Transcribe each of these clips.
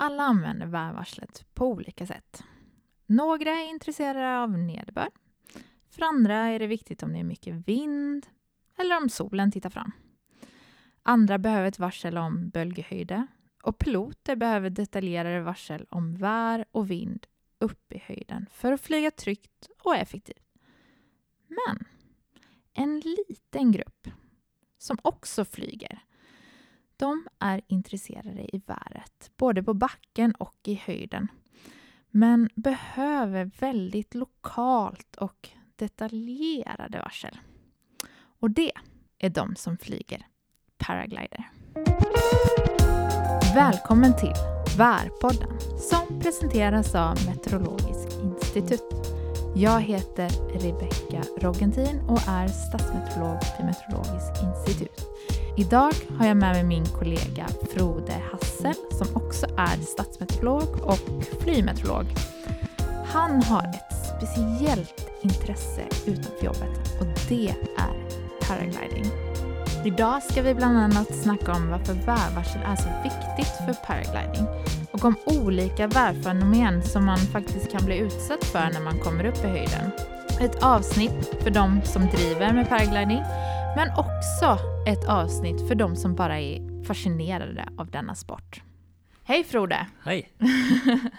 Alla använder vädervarslet på olika sätt. Några är intresserade av nederbörd. För andra är det viktigt om det är mycket vind eller om solen tittar fram. Andra behöver ett varsel om bölghöjder och piloter behöver detaljerade varsel om vär och vind upp i höjden för att flyga tryggt och effektivt. Men en liten grupp som också flyger, de är intresserade i vädret, både på backen och i höjden, men behöver väldigt lokalt och detaljerade varsel. Och det är de som flyger paraglider. Välkommen till Värpodden som presenteras av Meteorologisk institut. Jag heter Rebecka Roggentin och är statsmeteorolog vid Meteorologisk institut. Idag har jag med mig min kollega Frode Hassel som också är statsmeteorolog och flygmeteorolog. Han har ett speciellt intresse utanför jobbet och det är paragliding. Idag ska vi bland annat snacka om varför værvarsel är så viktigt för paragliding och om olika väderfenomen som man faktiskt kan bli utsatt för när man kommer upp i höjden. Ett avsnitt för de som driver med paragliding men också ett avsnitt för de som bara är fascinerade av denna sport. Hej Frode! Hej!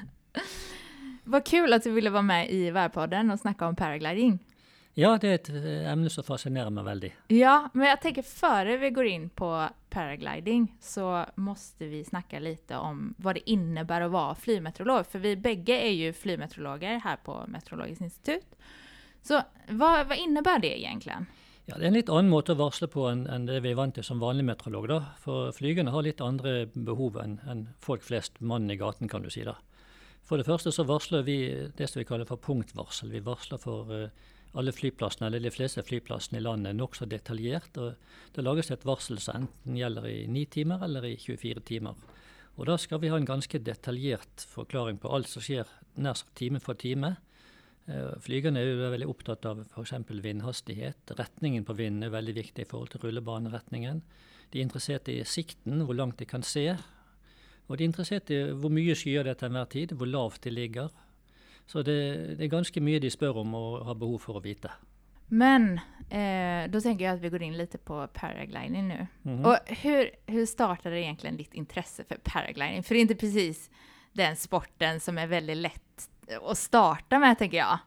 Vad kul att du ville vara med i Värpodden och snacka om paragliding. Ja, det är ett emne ämne som fascinerar mig väldigt. Ja, men jag tänker före vi går in på paragliding så måste vi snacka lite om vad det innebär att vara flymetrolog. För vi bägge är ju flygmeteorologer här på Meteorologiskt institut. Så vad, vad innebär det egentligen? Ja, Det er en litt annen måte å varsle på enn enn det vi er vant til som vanlig meteorolog. da. For flygerne har litt andre behov enn enn folk flest, mannen i gaten, kan du si. da. For det første så varsler vi det som vi kaller for punktvarsel. Vi varsler for uh, alle flyplassene, eller de fleste flyplassene i landet, nokså detaljert. og Det lages et varsel som enten gjelder i 9 timer eller i 24 timer. Og Da skal vi ha en ganske detaljert forklaring på alt som skjer nær time for time. Eh, Flygerne er veldig opptatt av f.eks. vindhastighet. Retningen på vinden er veldig viktig i forhold til rullebaneretningen. De er interessert i sikten, hvor langt de kan se. Og de er interessert i hvor mye skyer det til enhver tid, hvor lavt de ligger. Så det, det, er ganske mye de spør om og har behov for å vite. Men eh, da tenker jeg at vi går inn litt på paragliding nå. Mm -hmm. hur, hur startade egentligen ditt interesse for paragliding? For det er ikke precis den sporten som er veldig lätt att starte med, tenker jeg.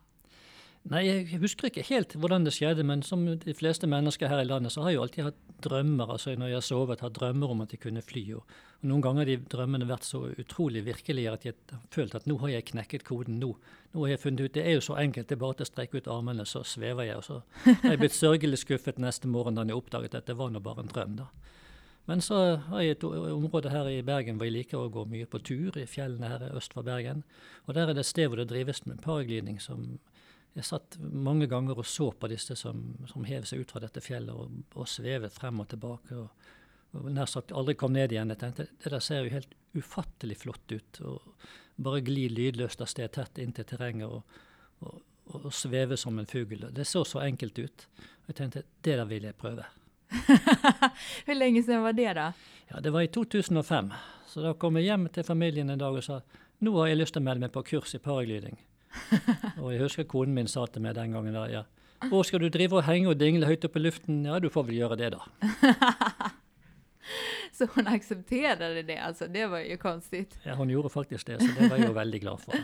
Nei, Jeg husker ikke helt hvordan det skjedde, men som de fleste mennesker her i landet, så har jeg jo alltid hatt drømmer. altså Når jeg har sovet, har drømmer om at jeg kunne fly. Og, Noen ganger har de drømmene vært så utrolig virkelige at jeg har følt at nå har jeg knekket koden. Nå, nå har jeg funnet ut Det er jo så enkelt, det er bare å strekke ut armene, så svever jeg. Og så har jeg blitt sørgelig skuffet neste morgen da jeg oppdaget at det var nå bare en drøm. da. Men så har jeg et område her i Bergen hvor jeg liker å gå mye på tur, i fjellene her øst for Bergen. Og der er det et sted hvor det drives med paraglidning som jeg satt mange ganger og så på disse som, som hev seg ut fra dette fjellet og, og svevet frem og tilbake. Og, og nær sagt aldri kom ned igjen. Jeg tenkte det der ser jo helt ufattelig flott ut. og Bare gli lydløst av sted tett inn til terrenget og, og, og, sveve som en fugl. Det så så enkelt ut. Og jeg tenkte det der vil jeg prøve. hur lenge siden var det da? Ja, Det var i 2005. Så da kom jeg hjem til familien en dag og sa nå har jeg lyst til å melde meg på kurs i paragliding. og jeg husker konen min sa til meg den gangen da, ja, å, skal du drive og henge og dingle høyt oppe i luften? Ja, du får vel gjøre det, da. Så hun aksepterte det, altså? det var jo konstig. Ja, Hun gjorde faktisk det, så det var jeg jo veldig glad for.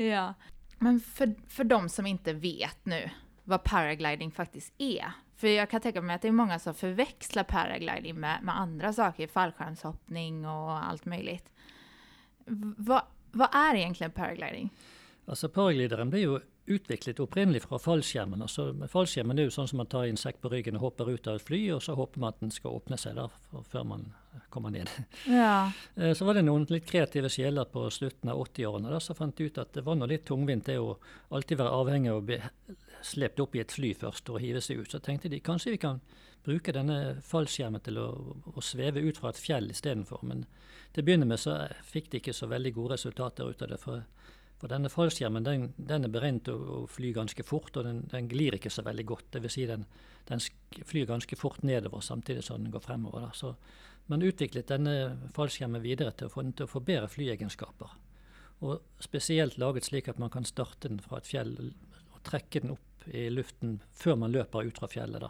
Ja. Men for, for de som ikke vet nå hva paragliding faktisk är. För jag kan tänka mig att det är många som förväxlar paragliding med, med andra saker, fallskärmshoppning och allt möjligt. Vad, vad är egentligen paragliding? Altså, Paraglideren ble jo utviklet opprinnelig fra fallskjermen. Altså, fallskjermen er jo sånn som man tar en sekk på ryggen og hopper ut av et fly, og så håper man at den skal åpne seg der før man kommer ned. Ja. Eh, Så var det noen litt kreative sjeler på slutten av 80-årene da, som fant ut at det var noe litt tungvint det å alltid være avhengig av å bli slept opp i et fly først og hive seg ut. Så tenkte de kanskje vi kan bruke denne fallskjermen til å, å sveve ut fra et fjell istedenfor. Men til å begynne med så fikk de ikke så veldig gode resultater ut av det. For, for denne fallskjermen den, den er beregnet å, fly ganske fort, og den, den glir ikke så veldig godt. Dvs. Si den, den flyr ganske fort nedover samtidig som den går fremover. Da. Så man utviklet denne fallskjermen videre til å få til å få bedre flyegenskaper. Og spesielt laget slik at man kan starte den fra et fjell og trekke den opp i luften før man løper ut fra fjellet.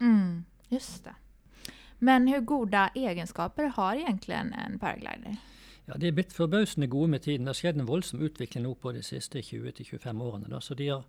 Mm, just det. Men hvor gode egenskaper har egentlig en paraglider? Ja, De er blitt forbausende gode med tiden. Det har skjedd en voldsom utvikling nå på de siste 20-25 årene. Da. Så de, har,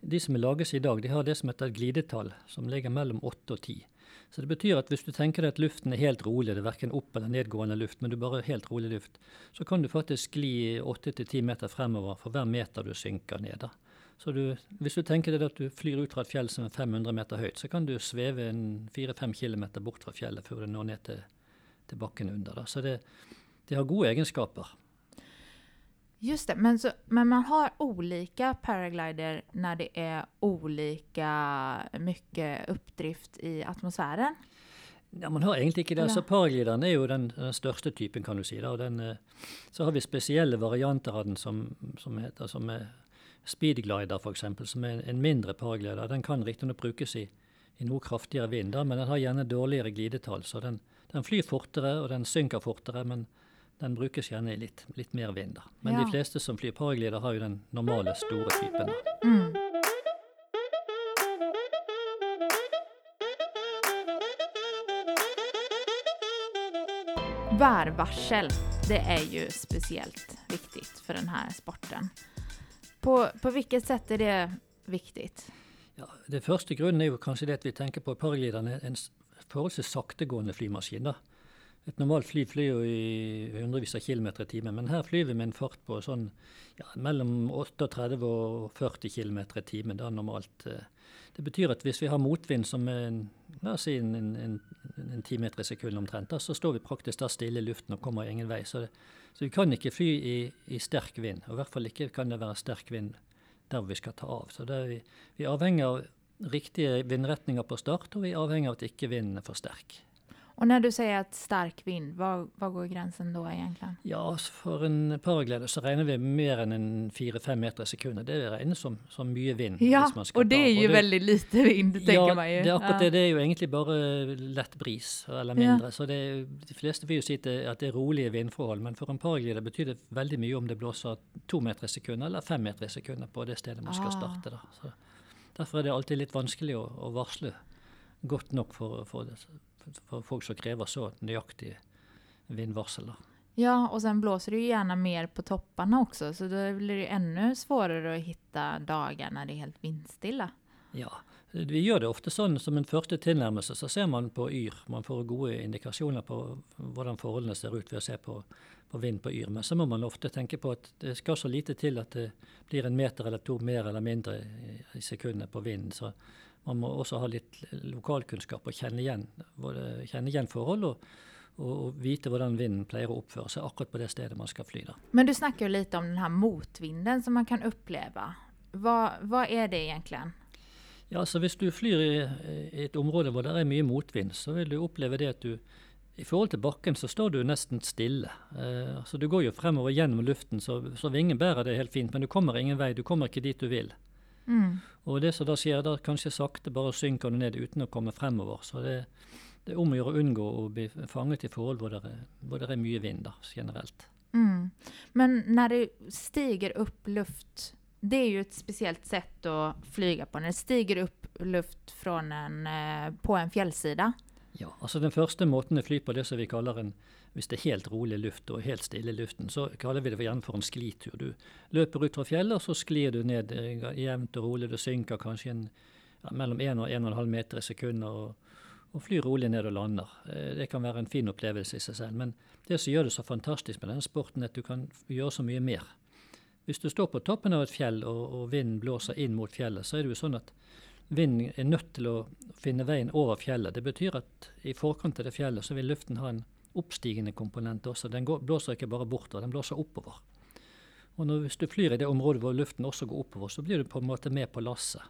de, som lages i dag, de har det som heter et glidetall, som ligger mellom 8 og 10. Så det betyr at hvis du tenker deg at luften er helt rolig, det er verken opp- eller nedgående luft, men du bare har helt rolig luft, så kan du faktisk gli 8-10 meter fremover for hver meter du synker ned. da. Så du, hvis du tenker deg at du flyr ut fra et fjell som er 500 meter høyt, så kan du sveve 4-5 km bort fra fjellet før du når ned til, til bakken under. Da. Så det, det, har gode egenskaper. Just det, men, så, men, man har ulike paraglider når det er ulike mye oppdrift i atmosfæren? Ja, Man har egentlig ikke det. Altså, Paraglideren er jo den, den, største typen, kan du si. Den, eh, så har vi spesielle varianter av den som, som heter som er Speedglider f.eks., som er en mindre paraglider, den kan riktignok brukes i, i, noe kraftigere vind, da, men den har gjerne dårligere glidetall. Så den, den, flyr fortere, og den synker fortere, men den brukes gjerne i litt, litt mer vind. Da. Men ja. de fleste som flyr paraglider, har jo den normale, store typen. Mm. Værvarsel, det er jo spesielt viktig for denne sporten. På, på hvilket sett er det viktig? Ja, det første grunnen er jo kanskje det at vi tenker på paraglideren er en forholdsvis saktegående flymaskin. da. Et normalt fly flyr jo i hundrevis av kilometer i timen, men her flyr vi med en fart på sånn ja, mellom 38 og 40 km i timen. Det er normalt. Eh. Det betyr at hvis vi har motvind som er en, la oss si en, en, en 10 meter i sekundet omtrent, da, så står vi praktisk da stille i luften og kommer ingen vei. Så det, så vi kan ikke fly i, i, sterk vind, og i hvert fall ikke kan det være sterk vind der vi skal ta av. Så er vi, vi er avhengig av riktige vindretninger på start, og vi er avhengig av at ikke vinden er for sterk. Og når du sier at sterk vind, hva, hva, går grensen da egentlig? Ja, For en paragleder så regner vi mer enn en fire-fem meter i sekundet. Det regnes som, som mye vind. Ja, og det er jo det, veldig lite vind, tenker ja, meg. Ja, det akkurat det. Det er jo egentlig bare lett bris, eller mindre. Ja. Så det, de fleste vil jo si at det er rolige vindforhold, men for en paragleder betyr det veldig mye om det blåser to meter i sekundet eller fem meter i sekundet på det stedet man skal ah. starte. Da. Så derfor er det alltid litt vanskelig å, å varsle godt nok for, for det for folk som krever så nøyaktig vindvarsel. Ja, og så blåser det jo gjerne mer på toppene også, så da blir det enda vanskeligere å finne dager når det er helt vindstille. Ja, vi gjør det ofte sånn som en første tilnærmelse, så ser man på yr. Man får gode indikasjoner på hvordan forholdene ser ut ved å se på, på vind på yr. Men så må man ofte tenke på at det skal så lite til at det blir en meter eller to mer eller mindre i, sekundet på vind. Så man må også ha litt lokalkunnskap og kjenne igjen, kjenne igjen forhold. og, og, vite hvordan vinden pleier å oppføre seg akkurat på det stedet man skal fly. Da. Men du snakker jo litt om den her motvinden som man kan oppleve. Hva, hva er det egentlig? Ja, så Hvis du flyr i, i, et område hvor det er mye motvind, så vil du oppleve det at du i forhold til bakken så står du nesten stille. Eh, så Du går jo fremover gjennom luften, så, så vingen bærer det helt fint, men du kommer ingen vei. Du kommer ikke dit du vil. Mm. Og det som da skjer, da kanskje sakte bare synker du ned uten å komme fremover. Så det, det er om å gjøre å unngå å bli fanget i forhold hvor det er, hvor det er mye vind da, generelt. Mm. Men når det stiger opp luft Det er jo et spesielt sett å flyge på. Når det stiger opp luft en, eh, på en fjellside. Ja, altså Den første måten å fly på det som vi kaller en hvis det er helt rolig luft og helt stille i luften, så kaller vi det gjerne for en sklitur. Du løper ut fra fjellet, og så sklir du ned eh, jevnt og rolig. Du synker kanskje en, ja, mellom 1 og 1,5 meter i sekundet og, og, flyr rolig ned og lander. Eh, det kan være en fin opplevelse i seg selv. Men det som gjør det så fantastisk med denne sporten, er at du kan gjøre så mye mer. Hvis du står på toppen av et fjell og, og vinden blåser inn mot fjellet, så er det jo sånn at vinden er nødt til å finne veien over fjellet. Det betyr at i forkant av det fjellet så vil luften ha en oppstigende komponent også. Den går, blåser ikke bare bortover, den blåser oppover. Og når, Hvis du flyr i det området hvor luften også går oppover, så blir du på en måte med på lasset.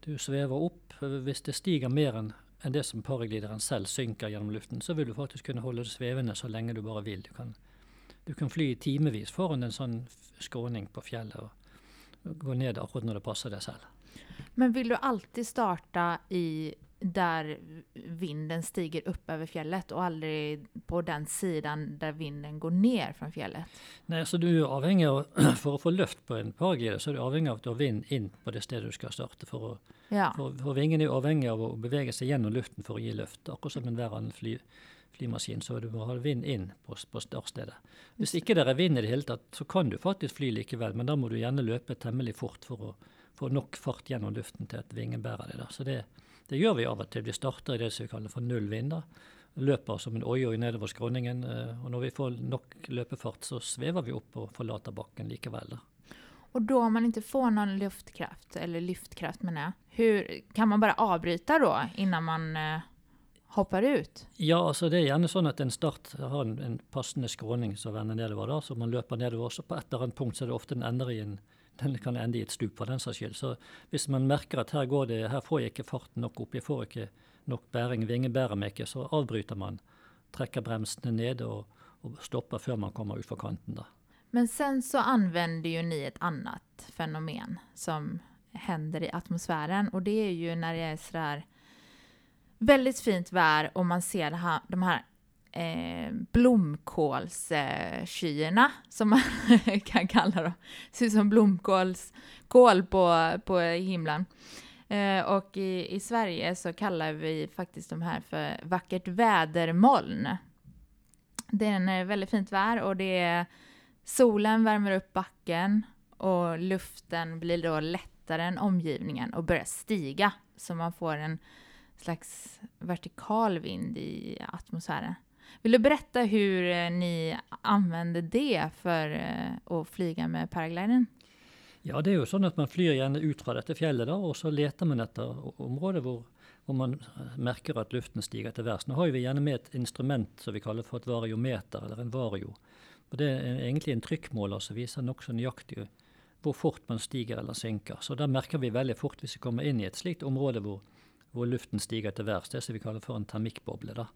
Du svever opp. Hvis det stiger mer enn en det som paraglideren selv synker gjennom luften, så vil du faktisk kunne holde det svevende så lenge du bare vil. Du kan, du kan fly i timevis foran en sånn skråning på fjellet og gå ned akkurat når det passer deg selv. Men vil du alltid starte i där vinden stiger upp över fjället och aldrig på den sidan där vinden går ner från fjället. Nei, så du er avhengig av, For å få løft på en paraglide, så er du avhengig av at du har vind inn på det stedet du skal starte. For, att, Ja, for, for vingen er avhängig av å bevege seg gjennom luften for å gi løft. Akkurat som enhver annen fly, flymaskin, så du må ha vind inn på, på startstedet. Hvis ikke det er vind i det hele tatt, så kan du faktisk fly likevel, men da må du gjerne løpe temmelig fort for å få nok fart gjennom luften til at vingen bærer deg. Så det, det gjør vi av og til. Vi starter i det som vi kaller for null vind. Løper som en oi-oi nedover skråningen. eh, Og når vi får nok løpefart, så svever vi opp og forlater bakken likevel. och då om man inte får någon luftkraft, eller lyftkraft menar jag, hur, kan man bare avbryte då innan man eh, hopper ut? Ja, altså det er gjerne sånn at en start har en, en passende skråning som vender nedover. da, Så man løper nedover. Så på et eller annet punkt så er det ofte en ender i en den kan ende i et stup for den saks skyld. Så hvis man merker at her går det, her får jeg ikke farten nok opp, jeg får ikke nok bæring, vingen bærer meg ikke, så avbryter man. Trekker bremsene ned og, og stopper før man kommer utfor kanten. da. Men sen så använder ju ni ett annat fenomen som händer i atmosfären och det är ju när det är sådär väldigt fint vær och man ser de här eh, blomkålskyene, som man kan kalla dem. Ser ut som blomkålskål på, på himlen. Eh, og i, i Sverige så kallar vi faktisk de her for vakkert vädermoln. Det er en veldig fint vær, og det er Solen varmer opp backen og luften blir da lettere enn omgivningen og börjar stiga. Så man får en slags vertikal vind i atmosfären. Vill du berätta hur eh, ni använder det för å att flyga med paragliden? Ja, det er jo sånn at man flyr gjerne ut fra dette fjellet, da, og så leter man etter området hvor, hvor man eh, merker at luften stiger til værs. Nå har vi gjerne med et instrument som vi kaller for et variometer, eller en vario. Og Det er egentlig en trykkmåler som viser nokså nøyaktig hvor fort man stiger eller synker. Så da merker vi veldig fort hvis vi kommer inn i et slikt område hvor luften stiger til værs. Det som vi kaller for en termikkboble. da.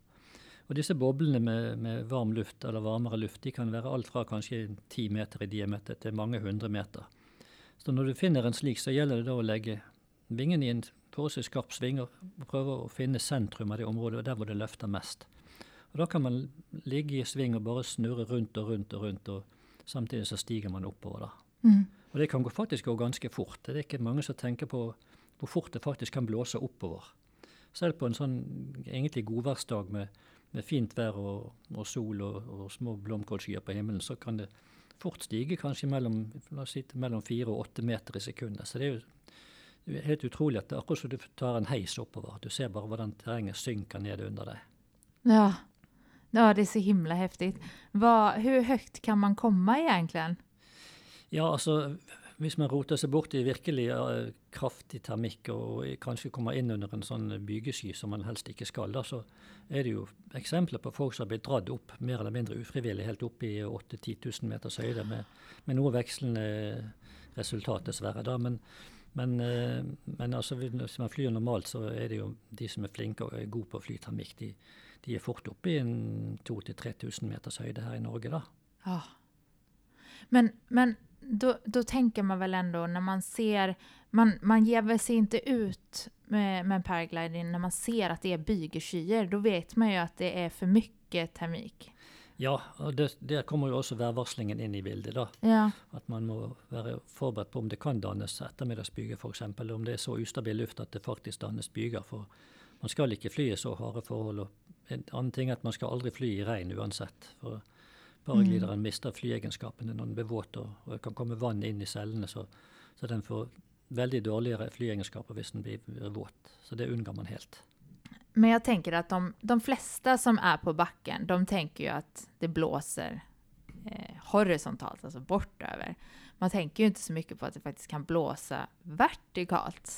Og disse boblene med, med varm luft eller varmere luft de kan være alt fra kanskje ti meter i diameter til mange hundre meter. Så når du finner en slik, så gjelder det da å legge vingen i en forholdsvis skarp sving og prøve å finne sentrum av det området, og der hvor det løfter mest. Og Da kan man ligge i sving og bare snurre rundt og rundt og rundt, og samtidig så stiger man oppover. da. Og det kan faktisk gå ganske fort. Det er ikke mange som tenker på hvor fort det faktisk kan blåse oppover. Selv på en sånn egentlig godværsdag med, med fint vær og, og sol og, og små blomkålskyer på himmelen, så kan det fort stige kanskje mellom, mellom fire og åtte meter i sekundet. Så det er jo det er helt utrolig at det er akkurat som du tar en heis oppover. Du ser bare hvordan terrenget synker ned under deg. Ja. ja, det er så himla heftig. Hvor høyt kan man komme egentlig? Ja, altså hvis man roter seg bort i virkelig uh, kraftig termikk og kanskje kommer inn under en sånn bygesky som man helst ikke skal, da, så er det jo eksempler på folk som har blitt dratt opp mer eller mindre ufrivillig helt opp i 8 10 000 meters høyde, med, med noe vekslende resultat, dessverre. da, men men, eh, men altså, hvis man flyr normalt, så er det jo de som er flinke og er gode på å flytermikk, de, de er fort oppe i en 2000-3000 meters høyde her i Norge, da. Ja. Men, men då, då tänker man väl ändå när man ser, man, man ger väl sig inte ut med, med paragliding när man ser att det är bygeskyer. Då vet man ju att det är för mycket termik. Ja, og det, der kommer jo også værvarslingen inn i bildet. da. Ja, At man må være forberedt på om det kan dannes ettermiddagsbyger f.eks. Om det er så ustabil luft at det faktisk dannes byger. For man skal ikke fly i så harde forhold. og En annen ting er at man skal aldri fly i regn uansett. For paraglideren mister flyegenskapene når den blir våt, og, det kan komme vann inn i cellene. Så, så den får veldig dårligere flyegenskaper hvis den blir våt. Så det unngår man helt. men jeg tenker at de, de fleste som er på backen, de tenker jo at det blåser eh, horisontalt, altså bortover. Man tenker jo ikke så mye på at det faktisk kan blåse vertikalt.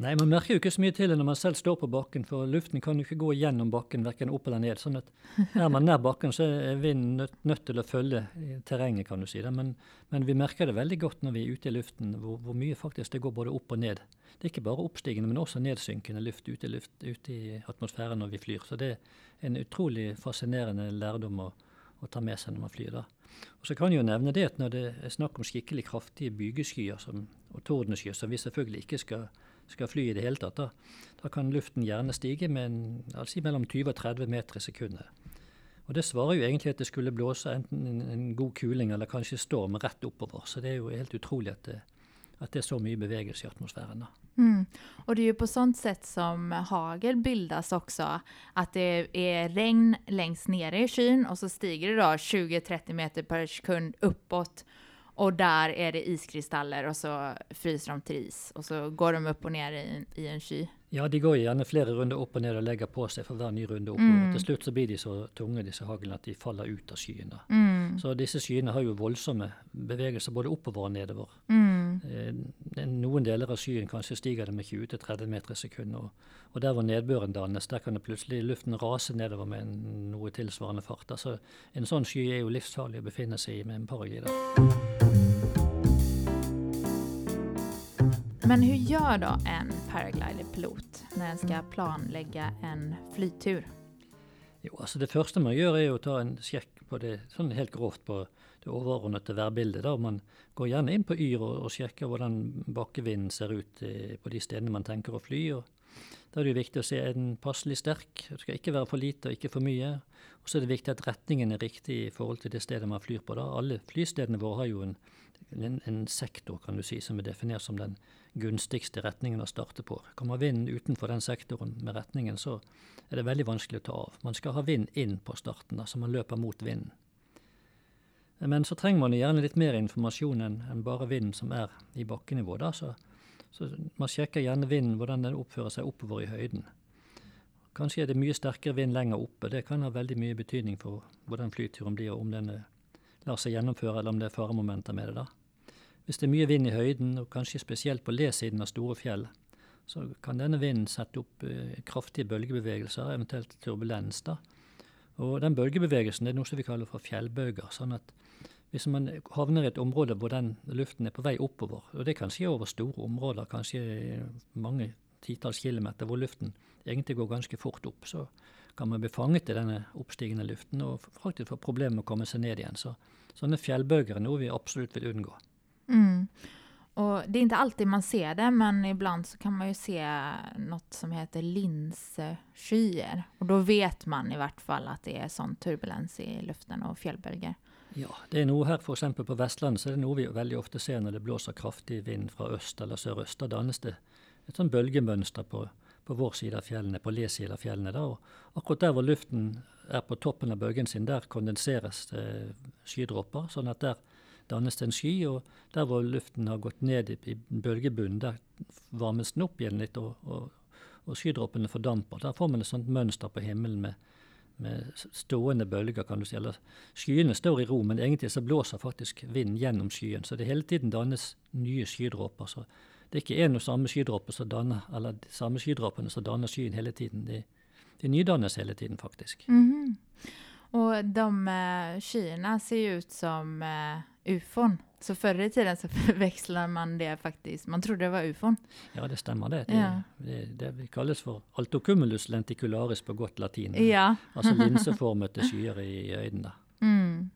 Nei, man merker jo ikke så mye til det når man selv står på bakken, for luften kan jo ikke gå gjennom bakken, verken opp eller ned. sånn at er man nær bakken, så er vinden nødt, nødt til å følge terrenget, kan du si. det. Men, men vi merker det veldig godt når vi er ute i luften, hvor, hvor mye faktisk det går både opp og ned. Det er ikke bare oppstigende, men også nedsynkende luft ute i, luft, ute i atmosfæren når vi flyr. Så det er en utrolig fascinerende lærdom å, å ta med seg når man flyr. da. Og så kan jeg jo nevne det at når det er snakk om skikkelig kraftige bygeskyer som, og tordenskyer, som vi selvfølgelig ikke skal skal fly i det hele tatt, da, da kan luften gjerne stige med altså mellom 20 og 30 meter i sekundet. Og Det svarer jo egentlig at det skulle blåse enten en, en god kuling eller kanskje storm rett oppover. Så det er jo helt utrolig at det, at det er så mye bevegelse i atmosfæren. Mm. Og det er jo på sånt sett som hagel bildes også. At det er regn lengst nere i skyen, og så stiger det da 20-30 meter per sekund uppåt. Och där är det iskristaller och så fryser de till is. Och så går de upp och ner i, i en sky. Ja, de går gjerne flere runder opp og ned og legger på seg for hver ny runde opp. Mm. Til slutt så blir de så tunge, disse haglene, at de faller ut av skyene. Mm. Så disse skyene har jo voldsomme bevegelser både oppover og nedover. Mm. Eh, noen deler av skyen kanskje stiger det med 20-30 meter i sekundet. Og, og der hvor nedbøren dannes, der kan det plutselig luften rase nedover med en, noe tilsvarende fart. Altså, en sånn sky er jo livsfarlig å befinne seg i med en paraglide. Men hur gör då en paragliderpilot när en skal planlegge en flytur? Jo, altså Det første man gjør, er å ta en sjekk på det sånn helt grovt på det overordnede værbildet. da. Man går gjerne inn på Yr og, og sjekker hvordan bakkevinden ser ut eh, på de stedene man tenker å fly. og Da er det jo viktig å se er den passelig sterk. Det skal ikke være for lite og ikke for mye. Og så er det viktig at retningen er riktig i forhold til det stedet man flyr på. da. Alle flystedene våre har jo en, en, en sektor kan du si, som er definert som den gunstigste retningen å starte på. Kommer vinden utenfor den sektoren med retningen, så er det veldig vanskelig å ta av. Man skal ha vind inn på starten, altså man løper mot vinden. Men så trenger man gjerne litt mer informasjon enn bare vinden som er i bakkenivå. Da. Så, så man sjekker gjerne vinden, hvordan den oppfører seg oppover i høyden. Kanskje er det mye sterkere vind lenger oppe. Det kan ha veldig mye betydning for hvordan flyturen blir, og om den lar seg gjennomføre, eller om det er faremomenter med det. da. Hvis det er mye vind i høyden, og kanskje spesielt på le-siden av store fjell, så kan denne vinden sette opp eh, kraftige bølgebevegelser, eventuelt turbulens. da. Og den bølgebevegelsen er noe som vi kaller for fjellbølger. sånn at hvis man havner i et område hvor den luften er på vei oppover, og det kan skje over store områder, kanskje mange titalls kilometer, hvor luften egentlig går ganske fort opp, så kan man bli fanget i denne oppstigende luften og faktisk få problemer med å komme seg ned igjen. Så sånne fjellbølger er noe vi absolutt vil unngå. Mm. Och det är inte alltid man ser det, men ibland så kan man ju se något som heter linsskyer. Och då vet man i vart fall att det är sån turbulens i luften och fjellbølger. Ja, det er noe her f.eks. på Vestlandet så er det noe vi veldig ofte ser når det blåser kraftig vind fra øst eller sørøst. Da dannes det et sånn bølgemønster på, på vår side av fjellene, på le-siden av fjellene. Da. Og akkurat der hvor luften er på toppen av bølgen sin, der kondenseres det skydråper. Sånn at der dannes det en sky, og der hvor luften har gått ned i, bølgebunnen, der varmes den opp igjen litt, og, og, og skydråpene fordamper. Der får man et sånt mønster på himmelen med, med stående bølger, kan du si. Eller skyene står i ro, men egentlig så blåser faktisk vinden gjennom skyen. Så det hele tiden dannes nye skydråper. Så det er ikke én og samme skydråpe som danner, eller de samme skydråpene som danner skyen hele tiden. De, de nydannes hele tiden, faktisk. Mm -hmm. Og de skyene skyarna ser jo ut som eh, ufon. Så förr i tiden så förväxlar man det faktiskt. Man trodde det var ufon. Ja, det stemmer det. Det, Ja. det, det kalles for altocumulus lenticularis på godt latin. Ja. Altså linseformete skyer i øynene. Mm.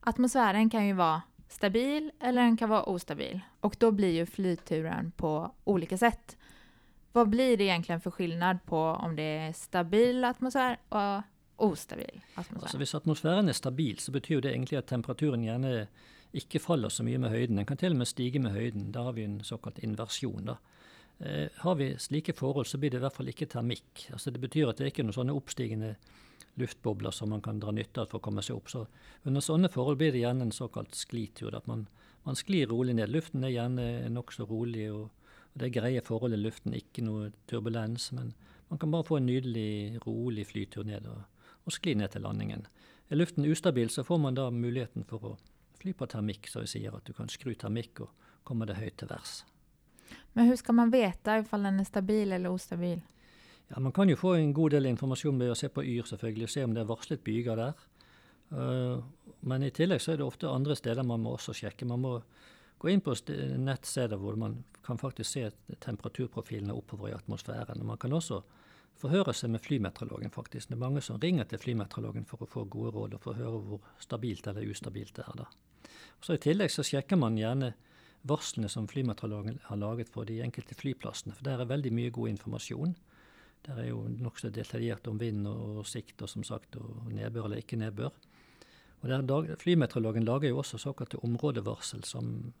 Atmosfären kan ju vara stabil eller den kan vara ostabil. Och då blir ju flyturen på olika sätt. Vad blir det egentligen för skillnad på om det är stabil atmosfär och ostabil atmosfære. Altså Hvis atmosfæren er stabil, så betyr jo det egentlig at temperaturen gjerne ikke faller så mye med høyden. Den kan til og med stige med høyden. Da har vi en såkalt inversjon. da. Eh, har vi slike forhold, så blir det i hvert fall ikke termikk. Altså Det betyr at det er ikke noen sånne oppstigende luftbobler som man kan dra nytte av for å komme seg opp. Så Under sånne forhold blir det gjerne en såkalt sklitur. At man, man sklir rolig ned. Luften er gjerne nokså rolig, og, og det er greie forhold i luften, ikke noe turbulens. Men man kan bare få en nydelig, rolig flytur ned og, og skli ned til landingen. Er luften ustabil, så får man da muligheten for å fly på termikk, så jeg sier at du kan skru termikk og komme deg høyt til værs. Men hvordan skal man vite om den er stabil eller ostabil? Ja, Man kan jo få en god del informasjon ved å se på Yr, selvfølgelig, og se om det er varslet byger der. Uh, men i tillegg så er det ofte andre steder man må også sjekke. Man må gå inn på st- nettsteder hvor man kan faktisk se temperaturprofilene oppover i atmosfæren. Man kan også forhøre seg med flymeteorologen, faktisk. Det er mange som ringer til flymeteorologen for å få gode råd og for å høre hvor stabilt eller ustabilt det er. da. Så I tillegg så sjekker man gjerne varslene som flymeteorologen har laget for de enkelte flyplassene. For der er veldig mye god informasjon. Der er jo nokså detaljert om vind og sikt og som sagt, og nedbør eller ikke nedbør. Og Flymeteorologen lager jo også såkalte områdevarsel, som,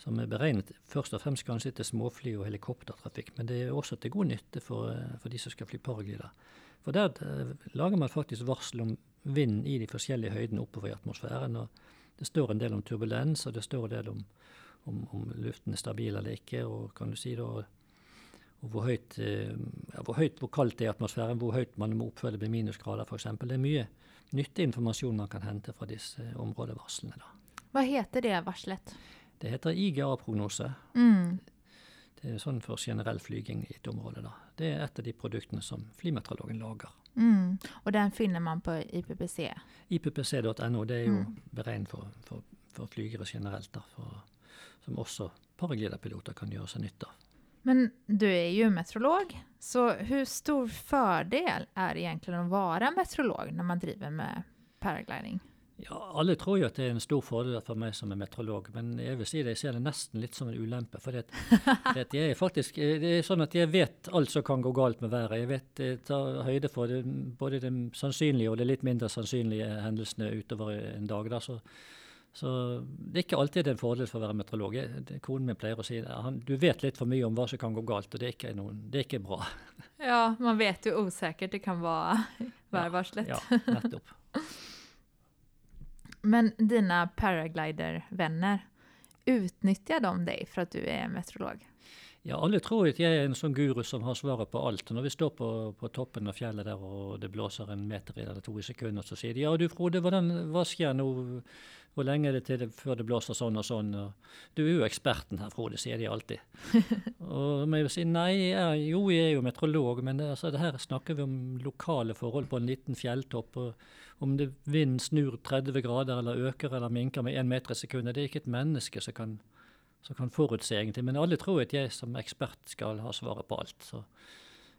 som, er beregnet først og fremst kanskje til småfly og helikoptertrafikk, men det er også til god nytte for, for de som skal fly paraglider. For der uh, lager man faktisk varsel om vind i de forskjellige høydene oppover i atmosfæren. og Det står en del om turbulens, og det står en del om, om, om luften er stabil eller ikke. og kan du si da, og hvor høyt, uh, ja, hvor høyt, hvor kaldt det er i atmosfæren, hvor høyt man må oppføre det med minusgrader f.eks. Det er mye nyttig informasjon man kan hente fra disse områdevarslene. Da. Hva heter det varselet? Det heter IGA-prognose. Mm. Det er sånn for generell flyging i et område. da. Det er et av de produktene som flymeteorologen lager. Mm. Og den finner man på IPPC? IPPC.no det er jo mm. beregnet for, for, for, flygere generelt, da, for, som også paragliderpiloter kan gjøre seg nytte av. Men du er jo meteorolog, så hvor stor fordel er det egentlig å være meteorolog når man driver med paragliding? Ja, Alle tror jo at det er en stor fordel for meg som er meteorolog, men jeg vil si det, jeg ser det nesten litt som en ulempe. For det, det, er faktisk, det er sånn at jeg vet alt som kan gå galt med været. Jeg vet jeg tar høyde for det, både de sannsynlige og de litt mindre sannsynlige hendelsene utover en dag. Da, så, så, det er ikke alltid en fordel for å være meteorolog. Konen min pleier å si det. du vet litt for mye om hva som kan gå galt, og det er ikke, noen, det er ikke bra. Ja, man vet jo usikkert det kan være værvarslet. Ja, ja, nettopp. Men dine paraglider-venner, utnytter de deg for at du er meteorolog? Ja, alle tror at jeg er en sånn guru som har svaret på alt. Når vi står på, på toppen av fjellet der og det blåser en meter eller to i sekundet, så sier de ja du Frode, hvordan, hva skjer nå? Hvor lenge er det til det, før det blåser sånn og sånn? Og, du er jo eksperten her, Frode, sier de alltid. og jeg jeg si nei, jeg, jo jeg er jo meteorolog, men det, altså, det her snakker vi om lokale forhold på en liten fjelltopp. og om det vinden snur 30 grader eller øker eller minker med én meter i sekundet, det er ikke et menneske som kan, som kan forutse, egentlig. Men alle tror at jeg som ekspert skal ha svaret på alt. Så,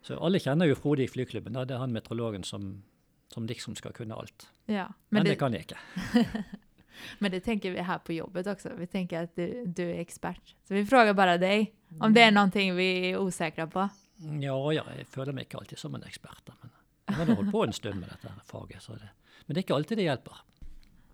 så alle kjenner jo Frode i flyklubben. Da. Det er han meteorologen som, som liksom skal kunne alt. Ja, men, men det, det, kan jeg ikke. men det tenker vi her på jobbet også. Vi tenker at du, du er ekspert. Så vi spør bare deg om det er noe vi er usikre på. Ja, ja, jeg føler meg ikke alltid som en ekspert. Men jeg har holdt på en stund med dette faget. så det men det er ikke alltid det hjelper.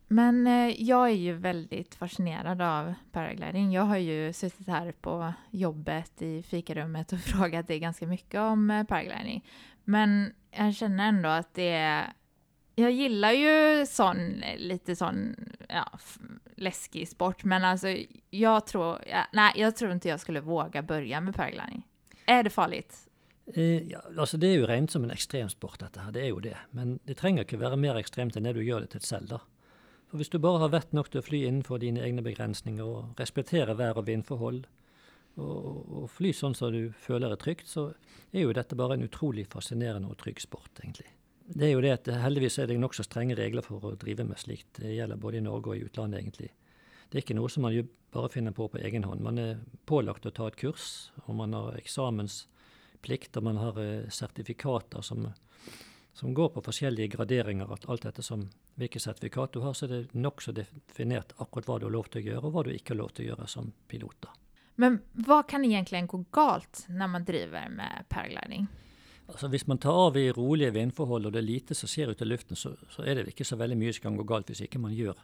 Men eh, jeg er jo veldig fascinerad av paragliding. Jeg har jo suttit her på jobbet i fikarummet og frågat deg ganske mye om eh, paragliding. Men jeg kjenner ändå at det er jag gillar ju sån, lite sån, ja, läskig sport, men alltså jag tror, ja, nej, jag tror inte jag skulle våga börja med paragliding. Är det farligt? Eh, ja, altså Det er jo regnet som en ekstremsport, dette her. Det er jo det. Men det trenger ikke være mer ekstremt enn det du gjør det til selv. da. For Hvis du bare har vett nok til å fly innenfor dine egne begrensninger og respektere vær- og vindforhold, og, og, fly sånn som du føler er trygt, så er jo dette bare en utrolig fascinerende og trygg sport, egentlig. Det er jo det at Heldigvis er det nokså strenge regler for å drive med slikt. Det gjelder både i Norge og i utlandet, egentlig. Det er ikke noe som man bare finner på på egen hånd. Man er pålagt å ta et kurs, og man har eksamens plikt, og man har eh, sertifikater som, som, går på forskjellige graderinger. at Alt dette som hvilket sertifikat du har, så er det nokså definert akkurat hva du har lov til å gjøre, og hva du ikke har lov til å gjøre som pilot. Men hva kan egentlig gå galt når man driver med paragliding? Altså Hvis man tar av i rolige vindforhold og det er lite som skjer ute i luften, så, så, er det ikke så veldig mye som kan gå galt hvis ikke man gjør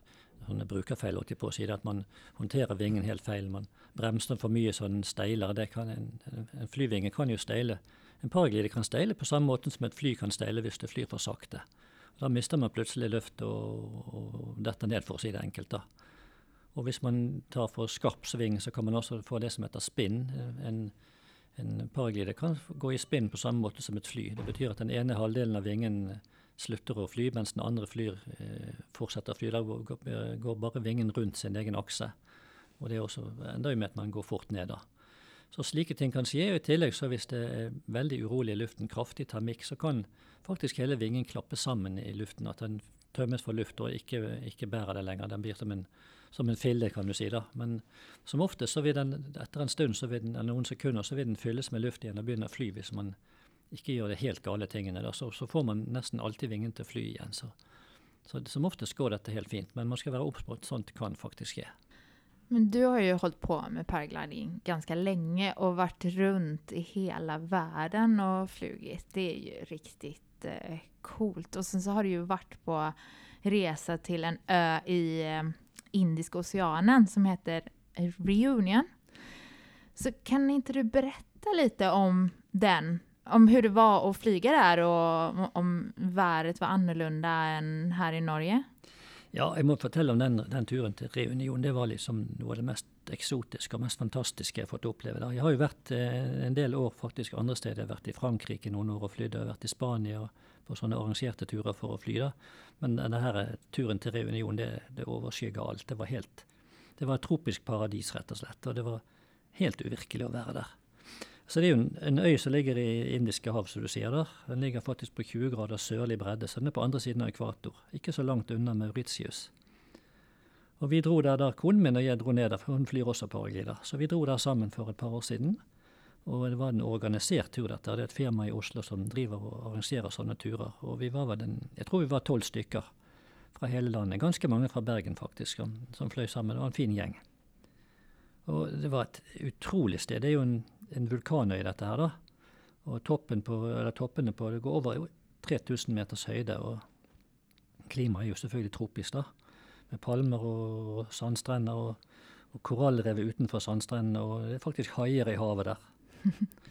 sånne brukerfeil. på å si At man håndterer vingen helt feil. Man bremser for mye så den steiler. En, en flyvinge kan jo steile. En paraglider kan steile på samme måte som et fly kan steile hvis det flyr for sakte. Da mister man plutselig løft og, og detter ned, for å si det enkelt. da. Og hvis man tar for skarp sving, så kan man også få det som heter spinn. En, en paraglider kan gå i spinn på samme måte som et fly. Det betyr at den ene halvdelen av vingen slutter å fly, mens den andre flyr, eh, fortsetter å fly. Da går, bare vingen rundt sin egen akse. Og det også enda med at man går fort ned da. Så slike ting kan skje. og I tillegg så hvis det er veldig urolig i luften, kraftig termikk, så kan faktisk hele vingen klappe sammen i luften. At den tømmes for luft og ikke, ikke bærer det lenger. Den blir som en, som en fille, kan du si. da. Men som oftest så vil den etter en stund, så vil den, eller noen sekunder, så vil den fylles med luft igjen og begynne å fly hvis man ikke gjør de helt gale tingene, da, så, så, får man nesten alltid vingen til å fly igjen. Så, så som oftest går dette helt fint, men man skal være obs på at sånt kan faktisk skje. Men du har jo holdt på med paragliding ganske lenge og vært rundt i hele verden og flugit. Det er jo riktig eh, coolt. Og så har du jo vært på resa til en ø i eh, Indiska oceanen som heter Reunion. Så kan ikke du berätta litt om den? Om hur det var att flyga där och om vädret var annorlunda än här i Norge? Ja, jeg må fortelle om den, den, turen til Reunion. Det var liksom noe av det mest eksotiske og mest fantastiske jeg har fått oppleve. der. Jeg har jo vært eh, en del år faktisk andre steder. Jeg har vært i Frankrike noen år og flydd. Jeg har vært i Spania på sånne arrangerte turer for å fly. da. Men denne turen til Reunion, det, det overskygger alt. Det var helt Det var et tropisk paradis, rett og slett. Og det var helt uvirkelig å være der. Så det er jo en, en, øy som ligger i Indiske hav, som du sier. der. Den ligger faktisk på 20 grader sørlig bredde, så den er på andre siden av ekvator. Ikke så langt unna Mauritius. Og vi dro der der konen min og jeg dro ned der, for hun flyr også paraglider. Så vi dro der sammen for et par år siden. Og det var en organisert tur, dette. Det er et firma i Oslo som driver og arrangerer sånne turer. Og vi var vel en, jeg tror vi var tolv stykker fra hele landet. Ganske mange fra Bergen, faktisk, som, som fløy sammen. Det var en fin gjeng. Og det var et utrolig sted. Det er jo en en vulkanøy, dette her. da. Og toppen på, toppene på det går over 3000 meters høyde. Og klimaet er jo selvfølgelig tropisk, da. Med palmer og sandstrender og, og korallrev utenfor sandstrendene. Og det er faktisk haier i havet der.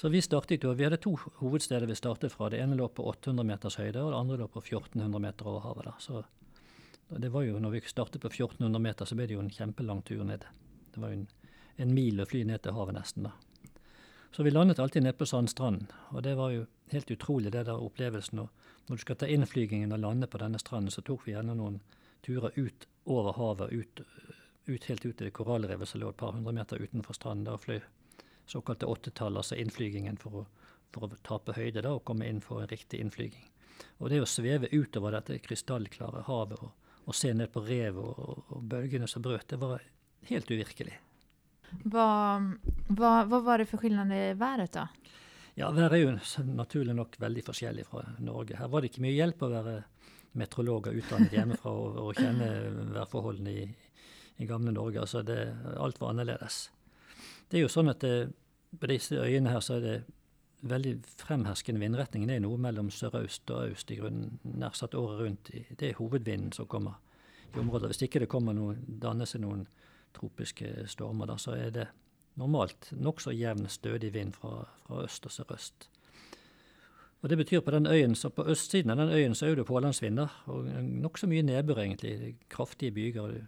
Så vi startet jo, vi hadde to hovedsteder vi startet fra. Det ene lå på 800 meters høyde, og det andre lå på 1400 meter over havet. Da. Så det var jo, når vi startet på 1400 meter, så ble det jo en kjempelang tur ned. Det var jo en, en mil å fly ned til havet nesten, da. Så vi landet alltid nede på sandstranden. Og det var jo helt utrolig, det der opplevelsen. Og når du skal ta innflygingen og lande på denne stranden, så tok vi gjerne noen turer ut over havet, ut, ut helt ut til det korallrevet som lå et par hundre meter utenfor stranden. Der fløy såkalte åttetall, altså innflygingen for å, for å tape høyde da, og komme inn for en riktig innflyging. Og det å sveve utover dette krystallklare havet og, og se ned på revet og, og bølgene som brøt, det var helt uvirkelig. Hva, hva, hva, var det for skillnad i været, da? Ja, Været er jo naturlig nok veldig forskjellig fra Norge. Her var det ikke mye hjelp å være meteorologer utdannet hjemmefra og, og kjenne værforholdene i, i, gamle Norge. Altså det, alt var annerledes. Det er jo sånn at det, på disse øyene her så er det veldig fremherskende vindretning. Det er noe mellom sørøst og øst i grunnen nær sagt året rundt. Det er hovedvinden som kommer i området. Hvis ikke det kommer noe, danner seg noen tropiske stormer, da, så er det normalt nokså jevn, stødig vind fra, fra, øst og sørøst. Og Det betyr på den øyen, så på østsiden av den øyen så er det pålandsvinder, og nokså mye nedbør, egentlig. Kraftige byger.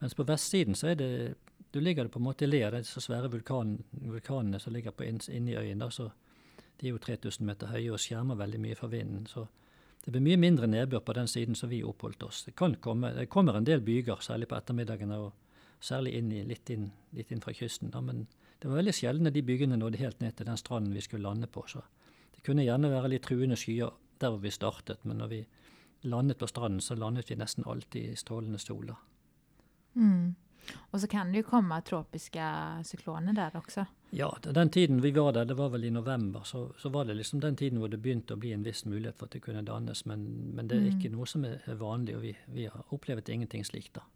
Mens på vestsiden så er det Du ligger det på en måte i le av disse svære vulkan, vulkanene som ligger inni øyen. da, så De er jo 3000 meter høye og skjermer veldig mye fra vinden. så det blir mye mindre nedbør på den siden som vi oppholdt oss. Det komme, det kommer en del byger, særlig på ettermiddagene og Særlig inn i, litt, inn, litt inn fra kysten. Da. Men det var veldig sjelden de byggene nådde helt ned til den stranden vi skulle lande på. Så det kunne gjerne være litt truende skyer der hvor vi startet, men når vi landet på stranden, så landet vi nesten alltid i strålende sol. Mm. Og så kan det jo komme tropiske sykloner der også? Ja, den tiden vi var der, det var vel i november, så, så, var det liksom den tiden hvor det begynte å bli en viss mulighet for at det kunne dannes. Men, men det er mm. ikke noe som er vanlig, og vi, vi har opplevd ingenting slikt da.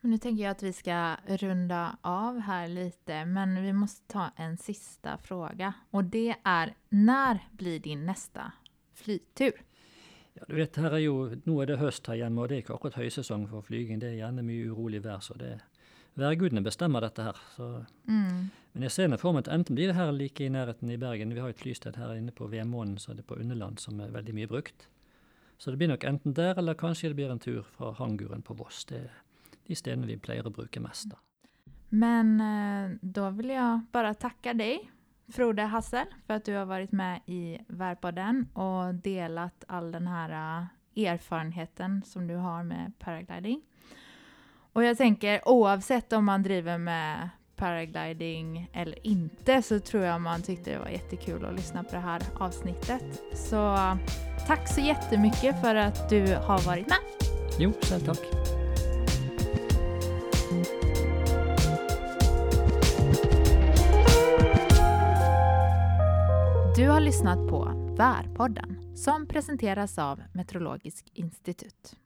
Nu tänker jag att vi ska runda av här lite, men vi måste ta en sista fråga. Och det är, när blir din nästa flytur? Ja, du vet, her er jo, Nå er det høst her hjemme, og det er ikke akkurat høysesong for flyging. Det er gjerne mye urolig vær, så det værgudene bestemmer dette her. Så. Mm. Men jeg ser for meg at enten blir det her like i nærheten i Bergen. Vi har et flysted her inne på Vemånen, så er det på Underland, som er veldig mye brukt. Så det blir nok enten der, eller kanskje det blir en tur fra Hanguren på Voss. Det er de stedene vi pleier å bruke mest. Da. Men eh, da vil jeg bare takke deg, Frode Hassel, for at du har vært med i Værpodden og delt all den her eh, erfarenheten som du har med paragliding. Og jeg tenker, oavsett om man driver med paragliding eller ikke, så tror jeg man syntes det var jättekul å høre på det her avsnittet. Så takk så jättemycket for at du har vært med. Jo, selv takk. Du har lyssnat på Värpodden som presenteras av Meteorologisk institutt.